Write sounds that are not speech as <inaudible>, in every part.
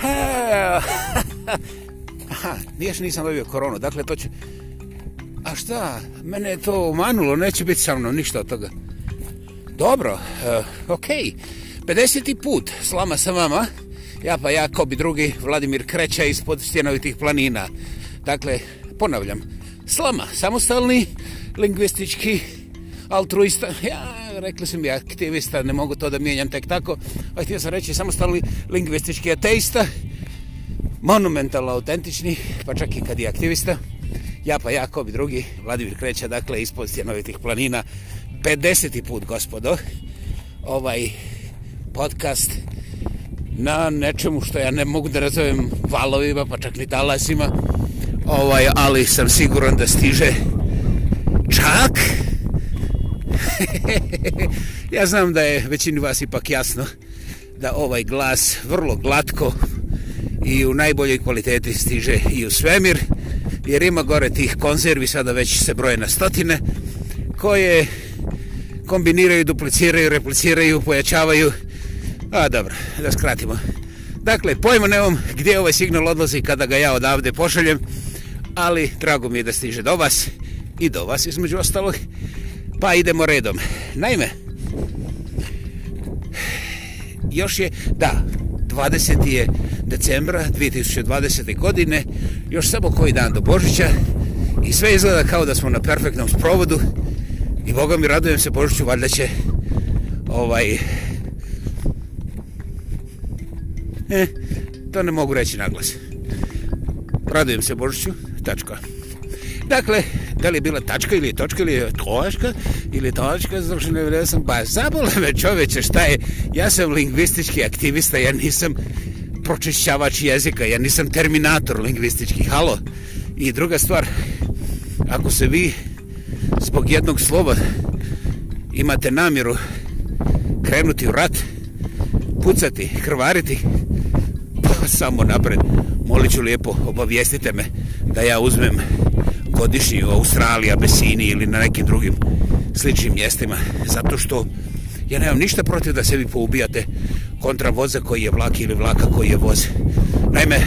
<laughs> Aha, nije što nisam dobio koronu, dakle to će... A šta, mene je to umanulo, neće biti sa mnom ništa od toga. Dobro, uh, okej. Okay. 50. put slama sa vama. Ja pa ja, ko bi drugi, Vladimir Kreća ispod stjenovitih planina. Dakle, ponavljam, slama, samostalni, lingvistički, altruista, ja, rekli sam ja, aktivista, ne mogu to da mijenjam tek tako, a htio sam reći samostalni lingvistički ateista, monumentalno autentični, pa čak i kad je aktivista, ja pa ja, ko bi drugi, Vladimir Kreća, dakle, ispod stjenovitih planina, 50. put, gospodo, ovaj podcast na nečemu što ja ne mogu da razovem valovima, pa čak ni talasima, ovaj, ali sam siguran da stiže čak <laughs> ja znam da je većini vas ipak jasno da ovaj glas vrlo glatko i u najboljoj kvaliteti stiže i u svemir jer ima gore tih konzervi sada već se broje na stotine koje kombiniraju, dupliciraju, repliciraju, pojačavaju. A dobro, da skratimo. Dakle, pojmo nevom gdje ovaj signal odlazi kada ga ja odavde pošaljem ali drago mi je da stiže do vas i do vas između ostalog pa idemo redom naime još je da 20. je decembra 2020. godine još samo koji dan do Božića i sve izgleda kao da smo na perfektnom sprovodu i Boga mi radujem se Božiću valjda će ovaj e, to ne mogu reći naglas radujem se Božiću tačka. Dakle, da li je bila tačka ili je točka ili je točka ili točka, zato što ne vidio sam, ba zabole me čoveče, šta je, ja sam lingvistički aktivista, ja nisam pročišćavač jezika, ja nisam terminator lingvistički, halo. I druga stvar, ako se vi zbog jednog slova imate namjeru krenuti u rat, pucati, krvariti, pa <laughs> samo napred, molit ću lijepo, obavijestite me da ja uzmem godišnji u Australiji, Abesini ili na nekim drugim sličnim mjestima, zato što ja nemam ništa protiv da se vi poubijate kontra voza koji je vlak ili vlaka koji je voz. Naime,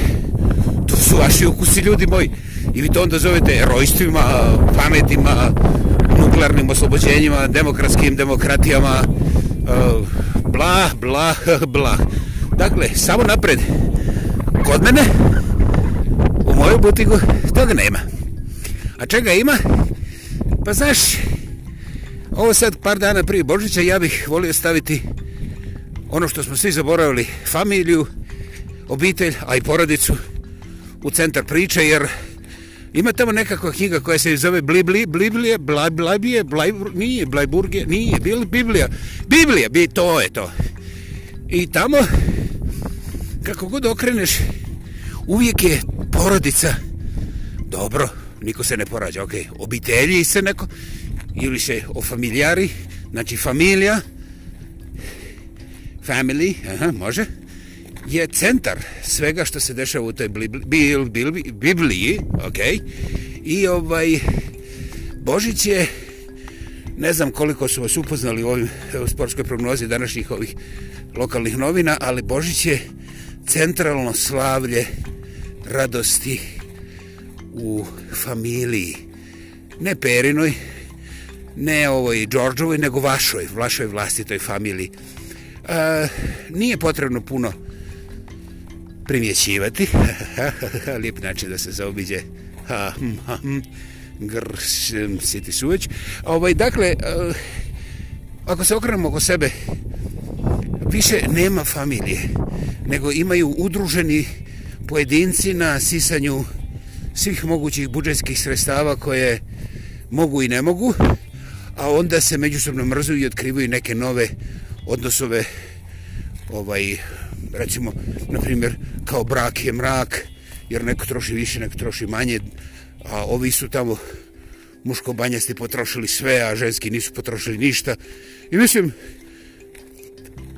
to su vaši ukusi ljudi moji i vi to onda zovete rojstvima, pametima, nuklearnim oslobođenjima, demokratskim demokratijama, e, bla, bla, <laughs> bla. Dakle, samo napred, kod mene, u mojoj butiku, toga nema. A čega ima? Pa znaš, ovo sad par dana prije Božića, ja bih volio staviti ono što smo svi zaboravili, familiju, obitelj, a i porodicu u centar priče, jer ima tamo nekakva knjiga koja se zove Blibli, Bliblije, Blajbije, Blaj, nije, Blajburgije, nije, Biblija, Biblija, bi, to je to. I tamo, kako god okreneš, uvijek je porodica dobro, niko se ne porađa, ok, obitelji se neko, ili se o familijari, znači familija, family, aha, može, je centar svega što se dešava u toj Bibliji, bil, bil, Bibliji, ok, i ovaj, Božić je, ne znam koliko su vas upoznali u ovim u sportskoj prognozi današnjih ovih lokalnih novina, ali Božić je centralno slavlje radosti u familiji. Ne Perinoj, ne ovoj Đorđovoj, nego vašoj, vašoj vlastitoj familiji. E, nije potrebno puno primjećivati. <laughs> Lijep način da se zaobiđe. grš, hm, hm siti suveć. Ovaj, dakle, e, ako se okrenemo oko sebe, više nema familije, nego imaju udruženi pojedinci na sisanju svih mogućih budžetskih sredstava koje mogu i ne mogu, a onda se međusobno mrzuju i otkrivaju neke nove odnosove ovaj, recimo, na primjer, kao brak je mrak, jer neko troši više, neko troši manje, a ovi su tamo muško-banjasti potrošili sve, a ženski nisu potrošili ništa. I mislim,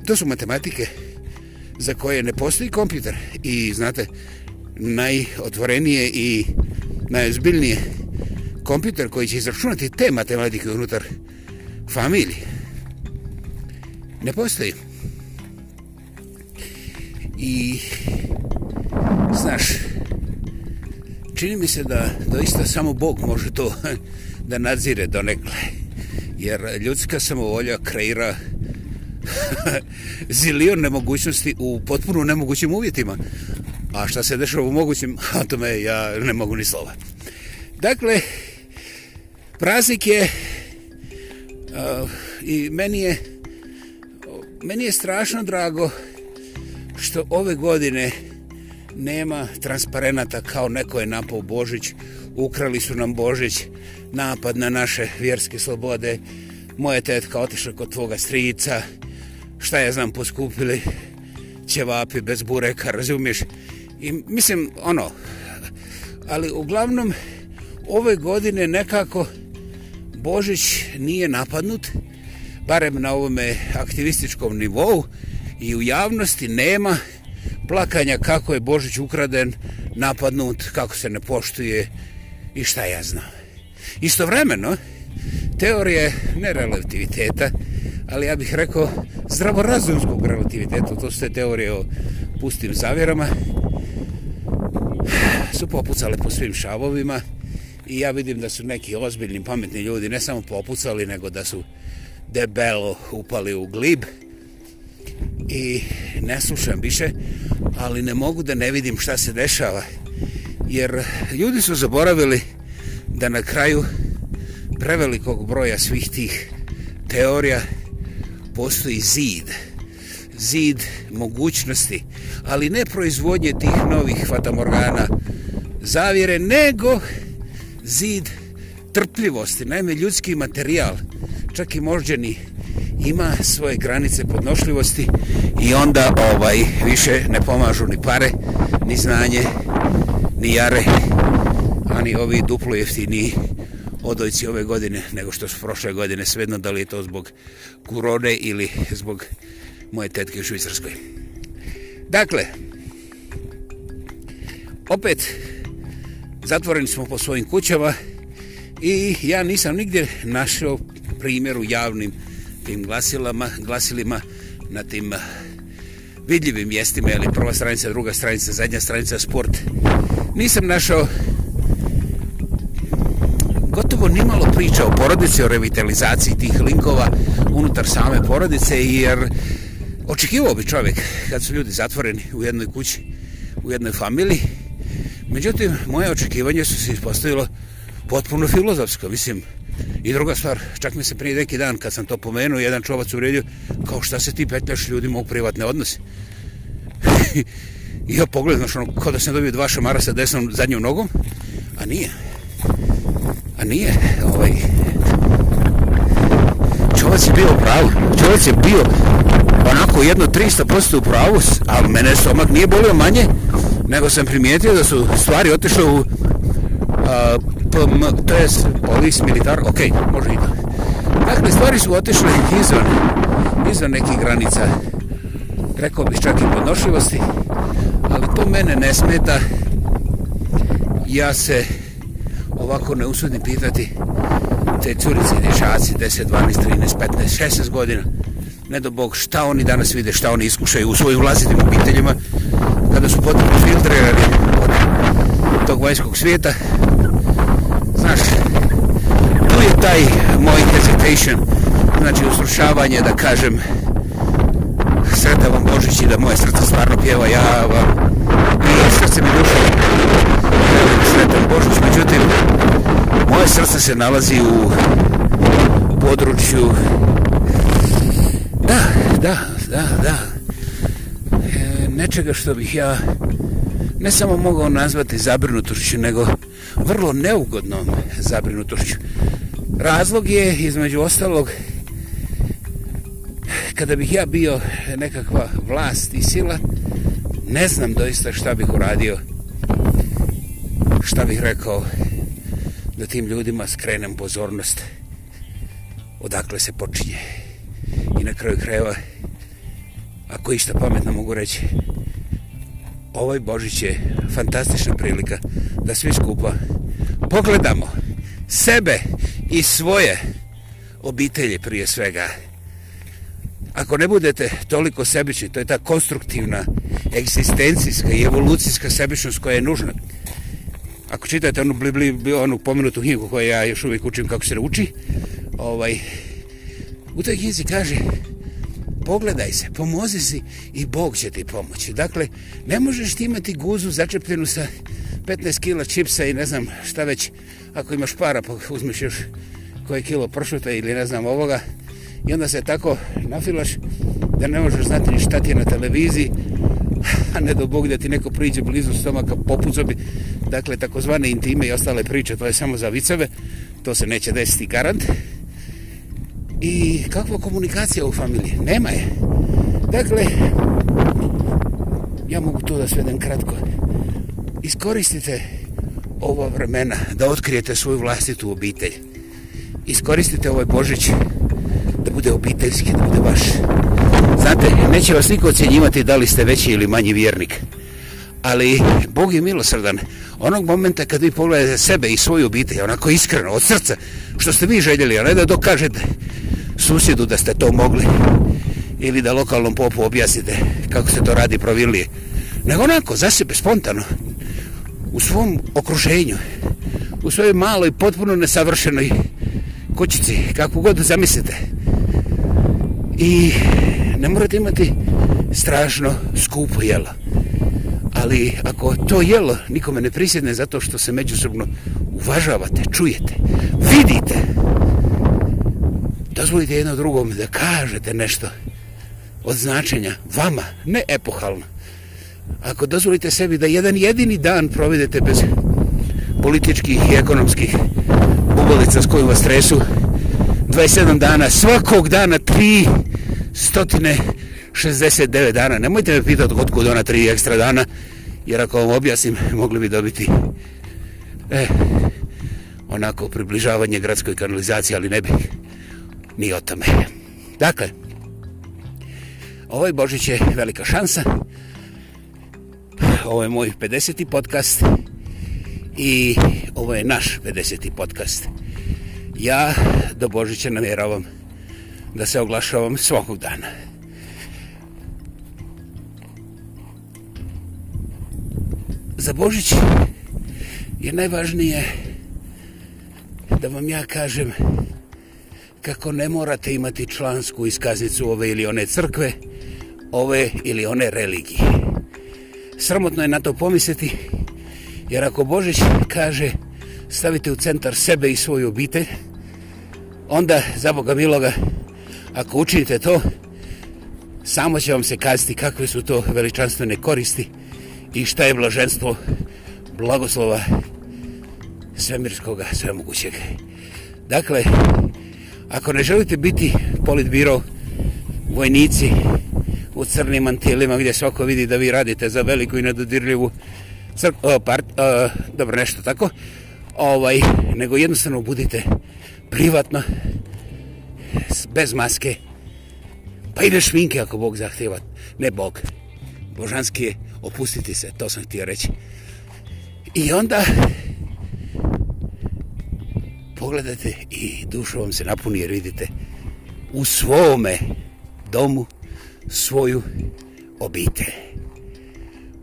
to su matematike za koje ne postoji kompjuter. I znate, najotvorenije i najozbiljnije kompjuter koji će izračunati te matematike unutar familije. Ne postoji. I Znaš, čini mi se da doista samo Bog može to <laughs> da nadzire do nekle. Jer ljudska samovolja kreira <laughs> zilion nemogućnosti u potpuno nemogućim uvjetima. A šta se dešava u mogućim, <laughs> a tome ja ne mogu ni slova. Dakle, praznik je uh, i meni je meni je strašno drago što ove godine nema transparenata kao neko je napao Božić, ukrali su nam Božić, napad na naše vjerske slobode, moje tetka otišla kod tvoga strica, šta ja znam, poskupili ćevapi bez bureka, razumiješ? I mislim, ono, ali uglavnom, ove godine nekako Božić nije napadnut, barem na ovome aktivističkom nivou i u javnosti nema plakanja kako je Božić ukraden, napadnut, kako se ne poštuje i šta ja znam. Istovremeno, teorije ne relativiteta, ali ja bih rekao zdravorazumskog relativiteta, to su te teorije o pustim zavjerama, su popucale po svim šavovima i ja vidim da su neki ozbiljni, pametni ljudi ne samo popucali, nego da su debelo upali u glib i ne slušam više, ali ne mogu da ne vidim šta se dešava, jer ljudi su zaboravili da na kraju prevelikog broja svih tih teorija postoji zid. Zid mogućnosti, ali ne proizvodnje tih novih fatamorgana zavjere, nego zid trpljivosti. Naime, ljudski materijal, čak i moždjeni, ima svoje granice podnošljivosti i onda ovaj više ne pomažu ni pare, ni znanje, ni jare, ani ovi duplo jeftini odojci ove godine nego što su prošle godine svedno da li je to zbog kurone ili zbog moje tetke u Švicarskoj. Dakle, opet zatvoreni smo po svojim kućama i ja nisam nigdje našao primjer u javnim tim glasilama, glasilima na tim eh, vidljivim mjestima, ili prva stranica, druga stranica, zadnja stranica, sport. Nisam našao gotovo nimalo priča o porodici, o revitalizaciji tih linkova unutar same porodice, jer očekivao bi čovjek kad su ljudi zatvoreni u jednoj kući, u jednoj familiji. Međutim, moje očekivanje su se ispostavilo potpuno filozofsko. Mislim, i druga stvar, čak mi se prije neki dan kad sam to pomenuo, jedan čovac uvredio, kao šta se ti petljaš ljudima u privatne odnose. <laughs> I ja pogledam, znaš, ono, kao da sam dobio dva šamara sa desnom zadnjom nogom, a nije. A nije, ovaj... Čovac je bio u pravu. Čovac je bio onako jedno 300% u pravu, ali mene stomak nije bolio manje, nego sam primijetio da su stvari otišle u... A, PM, to je polis, militar, ok, može i to. Dakle, stvari su otišle izvan, izvan nekih granica, rekao bih čak i podnošljivosti, ali to mene ne smeta. Ja se ovako ne usudim pitati te curice i dječaci 10, 12, 13, 15, 16 godina ne do Bog šta oni danas vide šta oni iskušaju u svojim vlastitim obiteljima kada su potrebni filtrirani od tog vanjskog svijeta. Znaš tu je taj moj hesitation znači usrušavanje da kažem sretan vam Božić i da moje srce stvarno pjeva ja vam i srce mi duša sretan Božić, međutim, moje srce se nalazi u području da, da, da, da nečega što bih ja ne samo mogao nazvati zabrinutošću, nego vrlo neugodnom zabrinutošću. Razlog je, između ostalog, kada bih ja bio nekakva vlast i sila, ne znam doista šta bih uradio šta bih rekao da tim ljudima skrenem pozornost odakle se počinje i na kraju krajeva ako išta pametno mogu reći ovaj Božić je fantastična prilika da svi skupa pogledamo sebe i svoje obitelje prije svega ako ne budete toliko sebični, to je ta konstruktivna, egzistencijska i evolucijska sebičnost koja je nužna. Ako čitate onu, bli, bli, onu pomenutu knjigu koju ja još uvijek učim kako se uči, ovaj, u toj knjizi kaže pogledaj se, pomozi si i Bog će ti pomoći. Dakle, ne možeš ti imati guzu začepljenu sa 15 kila čipsa i ne znam šta već, ako imaš para, pa uzmeš još koje kilo pršuta ili ne znam ovoga, i onda se tako nafilaš da ne možeš znati ni šta ti je na televiziji, a ne do Bog da ti neko priđe blizu stomaka popuzobi. Dakle, takozvane intime i ostale priče, to je samo za viceve, to se neće desiti garant. I kakva komunikacija u familiji? Nema je. Dakle, ja mogu to da svedem kratko. Iskoristite ova vremena da otkrijete svoju vlastitu obitelj. Iskoristite ovaj Božić da bude obiteljski, da bude vaš. Znate, neće vas niko ocjenjivati da li ste veći ili manji vjernik. Ali Bog je milosrdan. Onog momenta kad vi pogledate sebe i svoju obitelj, onako iskreno, od srca, što ste vi željeli, a ne da dokažete susjedu da ste to mogli ili da lokalnom popu objasnite kako se to radi provilije. Nego onako, za sebe, spontano, u svom okruženju, u svojoj maloj, potpuno nesavršenoj kućici, kako god zamislite. I ne morate imati strašno skupo jelo. Ali ako to jelo nikome ne prisjedne zato što se međusobno uvažavate, čujete, vidite, dozvolite jedno drugom da kažete nešto od značenja vama, ne epohalno. Ako dozvolite sebi da jedan jedini dan provedete bez političkih i ekonomskih bubolica s kojima stresu 27 dana, svakog dana 369 dana. Nemojte me pitati otkud ona 3 ekstra dana, jer ako vam objasnim, mogli bi dobiti eh, onako približavanje gradskoj kanalizaciji, ali ne bih ni o tome. Dakle, ovaj Božić je velika šansa. Ovo je moj 50. podcast i ovo je naš 50. podcast. Ja do Božića namjeravam da se oglašavam svakog dana. Za Božić je najvažnije da vam ja kažem kako ne morate imati člansku iskaznicu ove ili one crkve, ove ili one religije. Sramotno je na to pomisliti, jer ako Božić kaže stavite u centar sebe i svoju obitelj, onda, za Boga miloga, ako učinite to, samo će vam se kazati kakve su to veličanstvene koristi i šta je blaženstvo blagoslova svemirskoga svemogućeg. Dakle, ako ne želite biti politbiro vojnici u crnim mantilima gdje svako vidi da vi radite za veliku i nedodirljivu crk, o, part, o, dobro nešto tako ovaj, nego jednostavno budite privatno bez maske. Pa i bez šminke ako Bog zahtjeva ne Bog. Božanski je opustiti se to sam htio reći. I onda pogledajte i dušo vam se napuni jer vidite u svome domu svoju obitelj.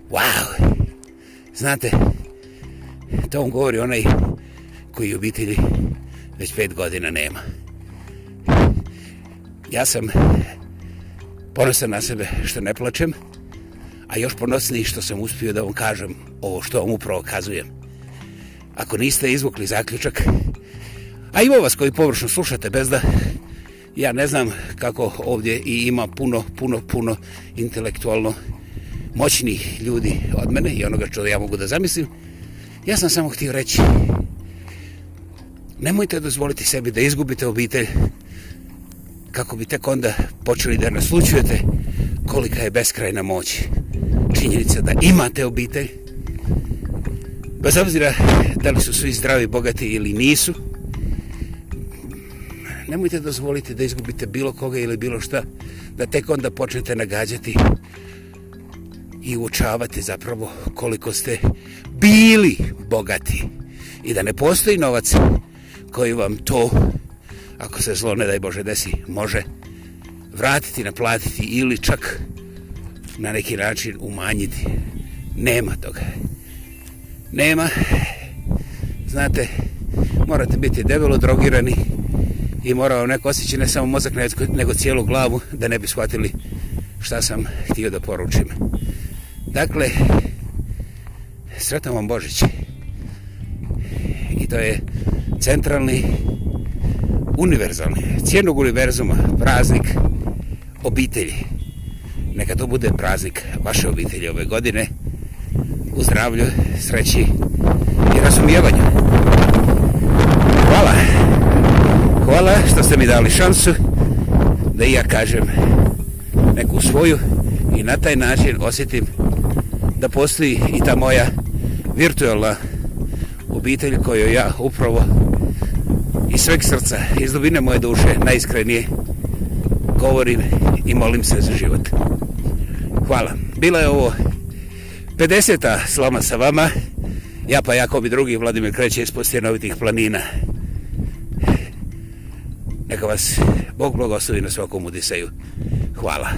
Wow! Znate, to vam govori onaj koji obitelji već pet godina nema. Ja sam ponosan na sebe što ne plačem, a još ponosniji što sam uspio da vam kažem ovo što vam upravo kazujem. Ako niste izvukli zaključak, A ima vas koji površno slušate bez da ja ne znam kako ovdje i ima puno, puno, puno intelektualno moćnih ljudi od mene i onoga što ja mogu da zamislim. Ja sam samo htio reći nemojte dozvoliti sebi da izgubite obitelj kako bi tek onda počeli da naslučujete kolika je beskrajna moć činjenica da imate obitelj bez obzira da li su svi zdravi, bogati ili nisu nemojte dozvoliti da izgubite bilo koga ili bilo šta, da tek onda počnete nagađati i učavati zapravo koliko ste bili bogati i da ne postoji novac koji vam to, ako se zlo ne daj Bože desi, može vratiti, naplatiti ili čak na neki način umanjiti. Nema toga. Nema. Znate, morate biti debelo drogirani i morao vam neko osjeći ne samo mozak, nego cijelu glavu da ne bi shvatili šta sam htio da poručim. Dakle, sretan vam Božić. I to je centralni, univerzalni, cijenog univerzuma, praznik obitelji. Neka to bude praznik vaše obitelji ove godine u zdravlju, sreći i razumijevanju. Hvala. Hvala što ste mi dali šansu da i ja kažem neku svoju i na taj način osjetim da postoji i ta moja virtualna obitelj koju ja upravo iz sveg srca, iz dubine moje duše, najiskrenije govorim i molim se za život. Hvala. Bila je ovo 50. slama sa vama. Ja pa Jakob i drugi Vladimir kreće iz postjenovitih planina. Neka vas Bog blagoslovi na svakom udiseju. Hvala.